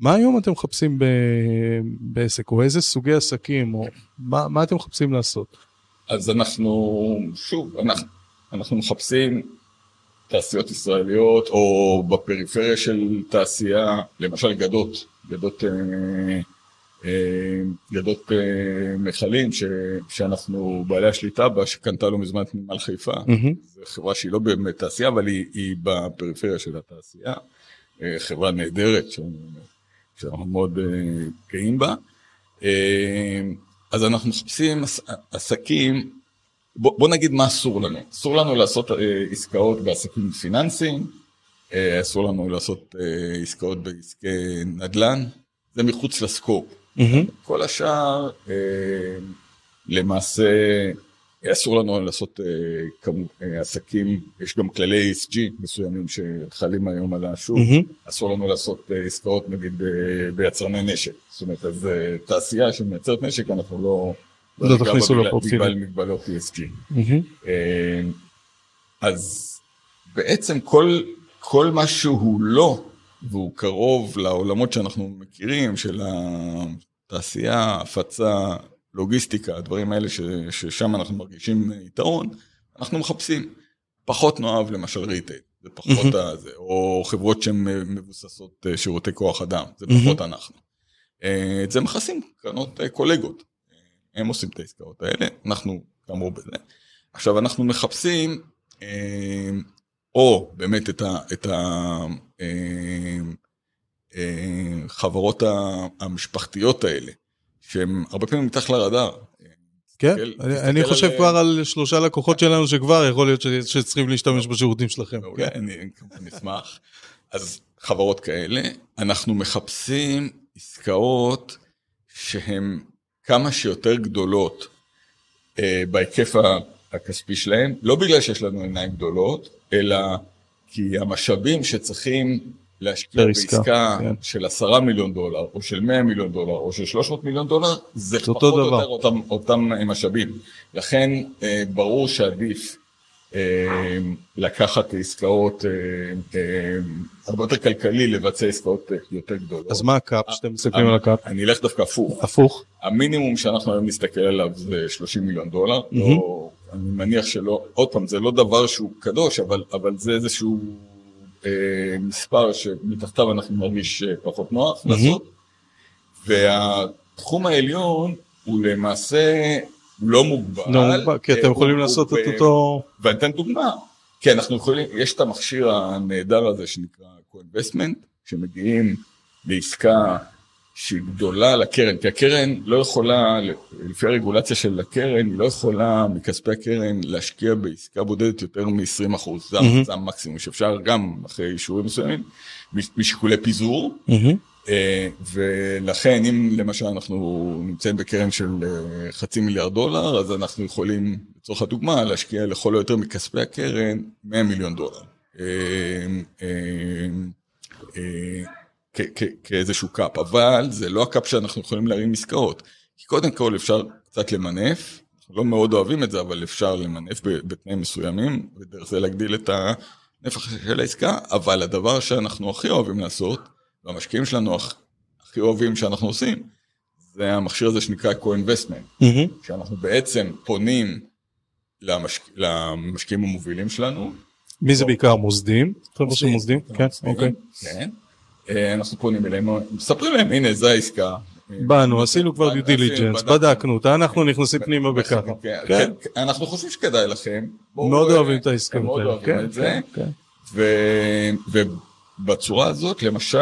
מה היום אתם מחפשים ב, בעסק, או איזה סוגי עסקים, או מה, מה אתם מחפשים לעשות? אז אנחנו, שוב, אנחנו, אנחנו מחפשים תעשיות ישראליות, או בפריפריה של תעשייה, למשל גדות, גדות, אה, אה, גדות אה, מכלים, ש, שאנחנו בעלי השליטה בה, שקנתה לא מזמן את נמל חיפה. Mm-hmm. זו חברה שהיא לא באמת תעשייה, אבל היא, היא בפריפריה של התעשייה. חברה נהדרת, שאנחנו מאוד גאים בה. אז אנחנו מחפשים עסקים בוא, בוא נגיד מה אסור לנו. אסור לנו לעשות אה, עסקאות בעסקים פיננסיים, אה, אסור לנו לעשות אה, עסקאות בעסקי נדל"ן, זה מחוץ לסקופ. Mm-hmm. כל השאר, אה, למעשה, אסור לנו לעשות אה, כמו, אה, עסקים, יש גם כללי ESG מסוימים שחלים היום על השוק, אסור לנו לעשות אה, עסקאות נגיד ביצרני נשק, זאת אומרת, אז אה, תעשייה שמייצרת נשק, אנחנו לא... לא ניגע תכניסו לפרופיל. בגלל מגבלות ESG. אה, אז בעצם כל, כל מה שהוא לא, והוא קרוב לעולמות שאנחנו מכירים, של התעשייה, הפצה, לוגיסטיקה, הדברים האלה ש, ששם אנחנו מרגישים יתרון, אנחנו מחפשים. פחות נאהב למשל ריטייל, זה פחות הזה, או חברות שהן מבוססות אה, שירותי כוח אדם, זה פחות אנחנו. אה, את זה מכסים קרנות קולגות, הם עושים את העסקאות האלה, אנחנו כאמור בזה. עכשיו אנחנו מחפשים אה, או באמת את ה... את ה אה, אה, המשפחתיות האלה, שהן הרבה פעמים מתחת לרדאר. כן, תסתכל- אני- תסתכל אני חושב על- כבר על שלושה לקוחות שלנו שכבר יכול להיות ש- שצריכים להשתמש בשירותים שלכם. מעולה, אני כמובן אשמח. אז חברות כאלה, אנחנו מחפשים עסקאות שהן כמה שיותר גדולות אה, בהיקף הכספי שלהן, לא בגלל שיש לנו עיניים גדולות, אלא כי המשאבים שצריכים להשקיע בעסקה כן. של עשרה מיליון דולר, או של 100 מיליון דולר, או של 300 מיליון דולר, זה פחות או. יותר אותם, אותם אה, משאבים. לכן אה, ברור שעדיף לקחת עסקאות, אה, אה, הרבה יותר כלכלי לבצע עסקאות אה, יותר גדולות. אז מה ה cap שאתם מסתכלים על ה cap? אני אלך דווקא הפוך. הפוך. המינימום שאנחנו היום נסתכל עליו זה 30 מיליון דולר. לא, אני מניח שלא, עוד פעם, זה לא דבר שהוא קדוש, אבל, זה איזשהו אה, מספר שמתחתיו אנחנו נרגיש אה, פחות נוח לעשות. והתחום העליון הוא למעשה לא מוגבל. נו, כי אה, אתם הוא- יכולים לעשות את אותו... ואני אתן דוגמה, כי אנחנו יכולים, יש את המכשיר הנהדר הזה שנקרא co-investment, שמגיעים לעסקה שהיא גדולה לקרן, כי הקרן לא יכולה, לפי הרגולציה של הקרן, היא לא יכולה מכספי הקרן להשקיע בעסקה בודדת יותר מ-20 אחוז, זה, המקסימום שאפשר גם אחרי אישורים מסוימים, מש- משיקולי פיזור, mm-hmm. אה, ולכן אם למשל אנחנו נמצאים בקרן של אה, חצי מיליארד דולר, אז אנחנו יכולים, לצורך הדוגמה, להשקיע לכל היותר מכספי הקרן 100 מיליון דולר. אה, כאיזשהו cap, אבל זה לא ה cap שאנחנו יכולים להרים עסקאות. כי קודם כל אפשר קצת למנף, אנחנו לא מאוד אוהבים את זה, אבל אפשר למנף בתנאים מסוימים, ודרך זה להגדיל את הנפח של העסקה, אבל הדבר שאנחנו הכי אוהבים לעשות, והמשקיעים שלנו הכ- הכי אוהבים שאנחנו עושים, זה המכשיר הזה שנקרא co-investment, מהמם. שאנחנו בעצם פונים למשק... למשקיעים המובילים שלנו, מי זה בעיקר מוסדים? חבר'ה של מוסדים? כן, אוקיי. כן. אה, אנחנו פונים אליהם, מספרים להם, הנה, זו העסקה. באנו, עשינו כבר דיו דיליג'נס, בדקנו. אותה, אנחנו נכנסים פנימה בככה. כן, כן. כן, אנחנו חושבים שכדאי לכם. מאוד אוהבים את העסקאות מאוד. אוהבים כן, את זה. ובצורה הזאת, למשל,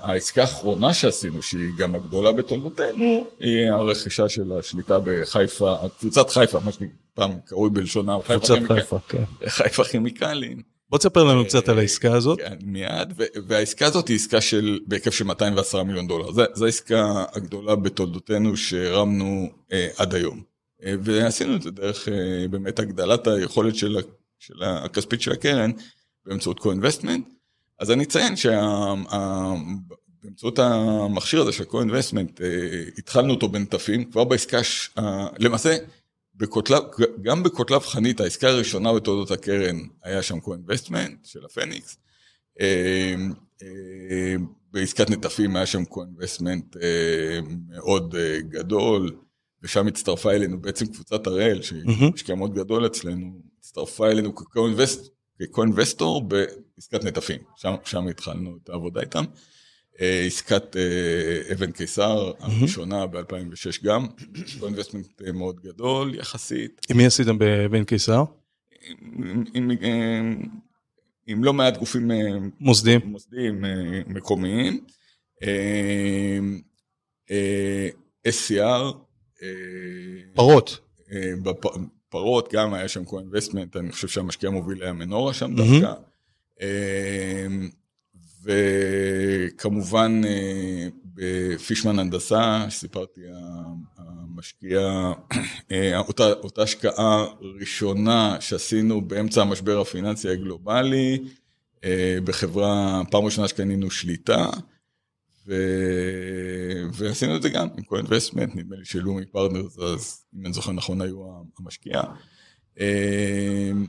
העסקה האחרונה שעשינו, שהיא גם הגדולה בתולדותינו, היא הרכישה של השליטה בחיפה, קבוצת חיפה, מה שפעם קרוי בלשונה, חיפה קבוצת. חיפה, כן. חיפה כימיקלים. בוא תספר לנו קצת על העסקה הזאת. כן, מיד, והעסקה הזאת היא עסקה של, בהיקף של 210 מיליון דולר. זו- העסקה הגדולה בתולדותינו שהרמנו אה, עד היום. אה, ועשינו את זה דרך אה, באמת הגדלת היכולת של, של הכספית של הקרן באמצעות co-investment. אז אני אציין שבאמצעות המכשיר הזה של co-investment אה, התחלנו אותו בנטפים, כבר בעסקה, ש- ה- למעשה בקוטלב, גם בקוטלב חנית, העסקה הראשונה בתולדות הקרן, היה שם co-investment של הפניקס. אה, אה, בעסקת נטפים היה שם co-investment אה, מאוד אה, גדול, ושם הצטרפה אלינו בעצם קבוצת הראל, שהיא מהמם. משקיע מאוד גדול אצלנו, הצטרפה אלינו כ-co-invest- כ-co-investor בעסקת נטפים, שם, שם התחלנו את העבודה איתם. אה, עסקת אה, אבן קיסר, הראשונה ב-2006 גם, co-investment אה, מאוד גדול יחסית, עם מי עשיתם בבן קיסר? עם, עם, עם, עם לא מעט גופים. מוסדיים אה, מקומיים. SCR, פרות. אה, פרות גם היה שם co-investment, אני חושב שהמשקיע המוביל היה מנורה שם מהמם. דווקא. אה, וכמובן בפישמן הנדסה, שסיפרתי, המשקיע, אותה, אותה השקעה ראשונה שעשינו באמצע המשבר הפיננסי הגלובלי, בחברה, פעם ראשונה שקנינו שליטה. ו... ועשינו את זה גם עם co-investment, נדמה לי שלומי Partners, אז אם אני זוכר נכון, היו המשקיעה. אמ,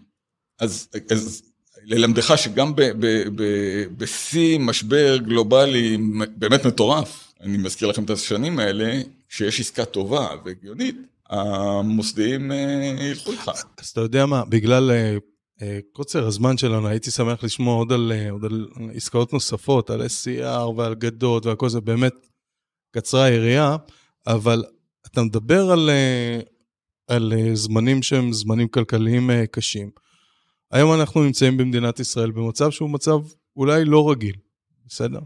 אז, אז ללמדך שגם בשיא משבר גלובלי באמת מטורף, אני מזכיר לכם את השנים האלה, כשיש עסקה טובה והגיונית, המוסדיים אה, ילכו איתך. אז אתה יודע מה, בגלל אה, קוצר הזמן שלנו, הייתי שמח לשמוע עוד על, עוד על עסקאות נוספות, על SCR ועל גדות והכל זה, באמת קצרה היריעה, אבל אתה מדבר על, על זמנים שהם זמנים כלכליים קשים. היום אנחנו נמצאים במדינת ישראל במצב שהוא מצב אולי לא רגיל, בסדר?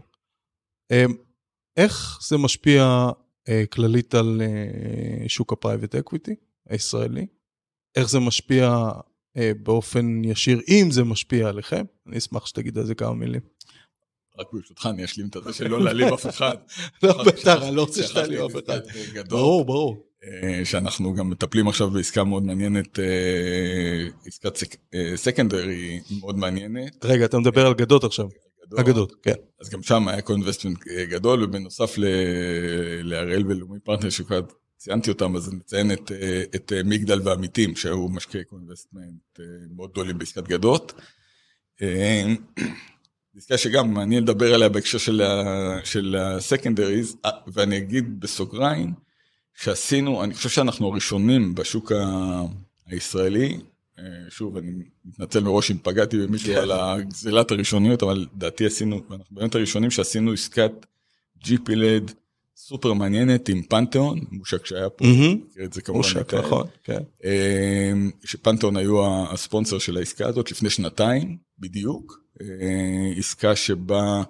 איך זה משפיע כללית על שוק ה private equity הישראלי? איך זה משפיע באופן ישיר, אם זה משפיע עליכם? אני אשמח שתגיד על זה כמה מילים. רק ברשותך, אני אשלים את זה שלא להעליב אף אחד. לא, בטח, אני לא רוצה שתעליב אף אחד. ברור, ברור. שאנחנו גם מטפלים עכשיו בעסקה מאוד מעניינת, עסקת סקנדרי מאוד מעניינת. רגע, אתה מדבר על גדות עכשיו. אגדות, כן. אז גם שם היה co-investment גדול, ובנוסף להראל ולאומי פרטנר שכבר ציינתי אותם, אז נציין את, את מגדל ועמיתים, שהיו משקיעי co-investment מאוד גדולים בעסקת גדות. עסקה שגם מעניין לדבר עליה בהקשר של ה-secondaries, ואני אגיד בסוגריים, שעשינו, אני חושב שאנחנו הראשונים בשוק הישראלי, אה, שוב, אני מתנצל מראש אם פגעתי במישהו על הגזילת הראשוניות, אבל לדעתי עשינו, אנחנו באמת הראשונים שעשינו עסקת GP-LED סופר מעניינת עם פנתיאון, מושק שהיה פה, מכיר את זה כמובן. מושק, נכון, כן. אה, שפנתיאון היו הספונסר של העסקה הזאת לפני שנתיים, בדיוק. אה, עסקה שבה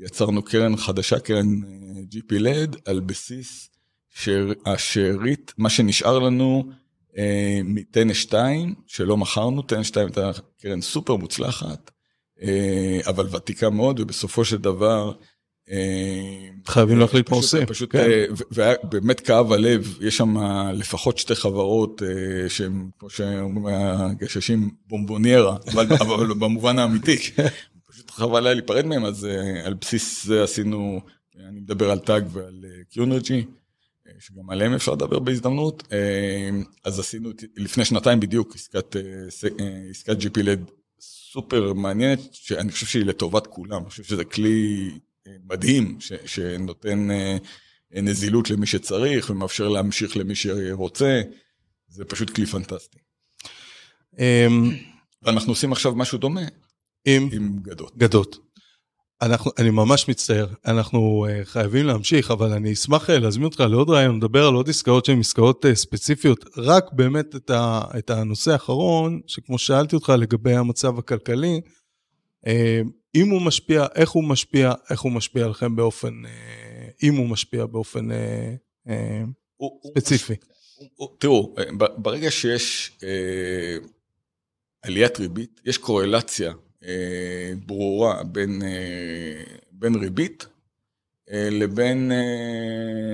יצרנו קרן חדשה, קרן GP-LED, על בסיס שהשארית, מה שנשאר לנו, אה, מטנא 2, שלא מכרנו, טנא 2 הייתה קרן סופר מוצלחת, אה, אבל ותיקה מאוד, ובסופו של דבר... אה, חייבים להחליט מה עושים. פשוט, כן. ובאמת כאב הלב, יש שם לפחות שתי חברות שהן, כמו שאומרים הגששים, בומבוניירה, אבל, אבל במובן האמיתי. פשוט חבל היה להיפרד מהם, אז על בסיס זה עשינו, אני מדבר על טאג ועל קיונרג'י. שגם עליהם אפשר לדבר בהזדמנות, אה, אז עשינו לפני שנתיים בדיוק עסקת, אה, אה, עסקת GP-LED סופר מעניינת, שאני חושב שהיא לטובת כולם, אני חושב שזה כלי מדהים, ש, שנותן נזילות למי שצריך ומאפשר להמשיך למי שרוצה, זה פשוט כלי פנטסטי. אמ, ואנחנו עושים עכשיו משהו דומה עם, עם גדות. גדות. אנחנו, אני ממש מצטער, אנחנו uh, חייבים להמשיך, אבל אני אשמח uh, להזמין אותך לעוד רעיון, לדבר על עוד עסקאות שהן עסקאות uh, ספציפיות. רק באמת את, ה, את הנושא האחרון, שכמו שאלתי אותך לגבי המצב הכלכלי, uh, אם הוא משפיע, איך הוא משפיע, איך הוא משפיע עליכם באופן, uh, אם הוא משפיע באופן uh, uh, הוא, ספציפי. הוא, הוא, תראו, ברגע שיש uh, עליית ריבית, יש קורלציה אה, ברורה בין, אה, בין ריבית אה, לבין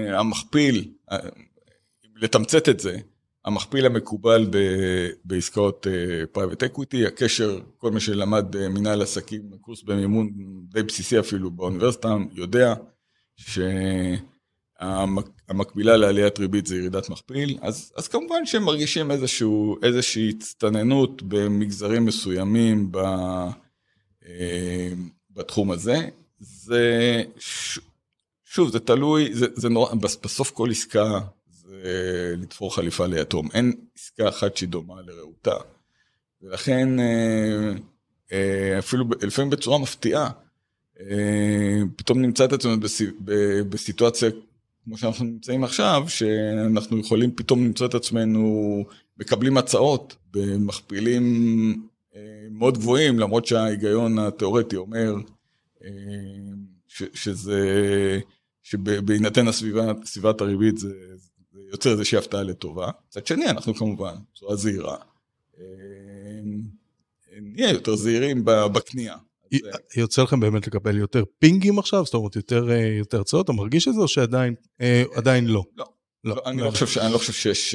המכפיל, לתמצת את זה, המכפיל המקובל ב, בעסקאות private equity, הקשר, כל מי שלמד מנהל עסקים, קורס במימון די בסיסי אפילו באוניברסיטה, יודע שהמקבילה לעליית ריבית זה ירידת מכפיל, אז, אז כמובן שהם מרגישים איזשהו, איזושהי הצטננות במגזרים מסוימים ב... אה, בתחום הזה. זה, שוב, זה תלוי, זה, זה נורא, בסוף כל עסקה זה לתפור חליפה ליתום. אין עסקה אחת שהיא דומה לרעותה. ולכן, אה, אה, אפילו לפעמים בצורה מפתיעה, פתאום נמצא את עצמנו בסיטואציה כמו שאנחנו נמצאים עכשיו, שאנחנו יכולים פתאום למצוא את עצמנו מקבלים הצעות במכפילים מאוד גבוהים, למרות שההיגיון התיאורטי אומר אה, ש, שזה, שבהינתן הסביבה, סביבת הריבית זה, זה יוצר איזושהי הפתעה לטובה. מצד שני, אנחנו כמובן בצורה זהירה, אה, נהיה יותר זהירים בקנייה. יוצא לכם באמת לקבל יותר פינגים עכשיו? זאת אומרת, יותר הרצאות? אתה מרגיש את זה או שעדיין לא? לא. לא, אני, לא, לא חושב ש, אני לא חושב שיש,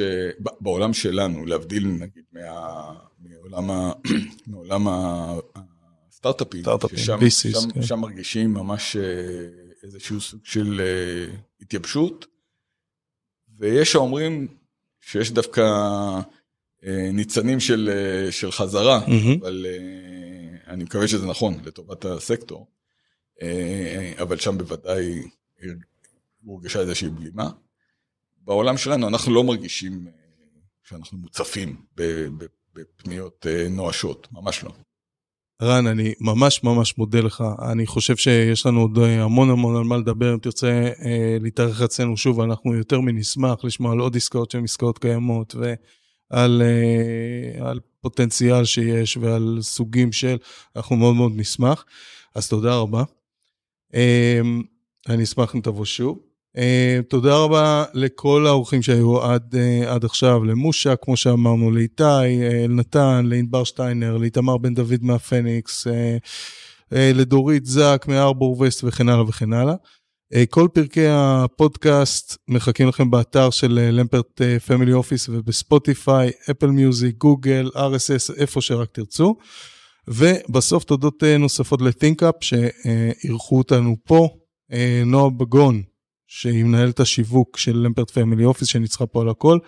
בעולם שלנו, להבדיל נגיד מה, מעולם, מעולם הסטארט-אפים, ששם שם, כן. שם מרגישים ממש איזשהו סוג של התייבשות, ויש האומרים שיש דווקא ניצנים של, של חזרה, mm-hmm. אבל אני מקווה שזה נכון לטובת הסקטור, אבל שם בוודאי הורגשה איזושהי בלימה. בעולם שלנו אנחנו לא מרגישים שאנחנו מוצפים בפניות נואשות, ממש לא. רן, אני ממש ממש מודה לך. אני חושב שיש לנו עוד המון המון על מה לדבר. אם תרצה אה, להתארח אצלנו שוב, אנחנו יותר מנשמח לשמוע על עוד עסקאות שהן עסקאות קיימות ועל אה, על פוטנציאל שיש ועל סוגים של, אנחנו מאוד מאוד נשמח. אז תודה רבה. אה, אני אשמח אם תבוא שוב. Uh, תודה רבה לכל האורחים שהיו עד, uh, עד עכשיו, למושה, כמו שאמרנו, לאיתי, uh, אלנתן, לענבר שטיינר, לאיתמר בן דוד מהפניקס, לדורית זק מ HarbourVest וכן הלאה וכן הלאה. כל פרקי הפודקאסט מחכים לכם באתר של למפרט Family Office ובספוטיפיי, Apple Music, גוגל, RSS, איפה שרק תרצו. ובסוף תודות נוספות ל-ThinkUp שאירחו אותנו פה, נועה בגון. שהיא מנהלת השיווק של למפרט Family Office, שניצחה פה על הכל.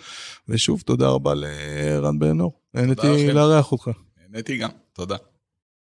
ושוב, תודה רבה לרן בן נהניתי לארח אותך. נהניתי גם, תודה.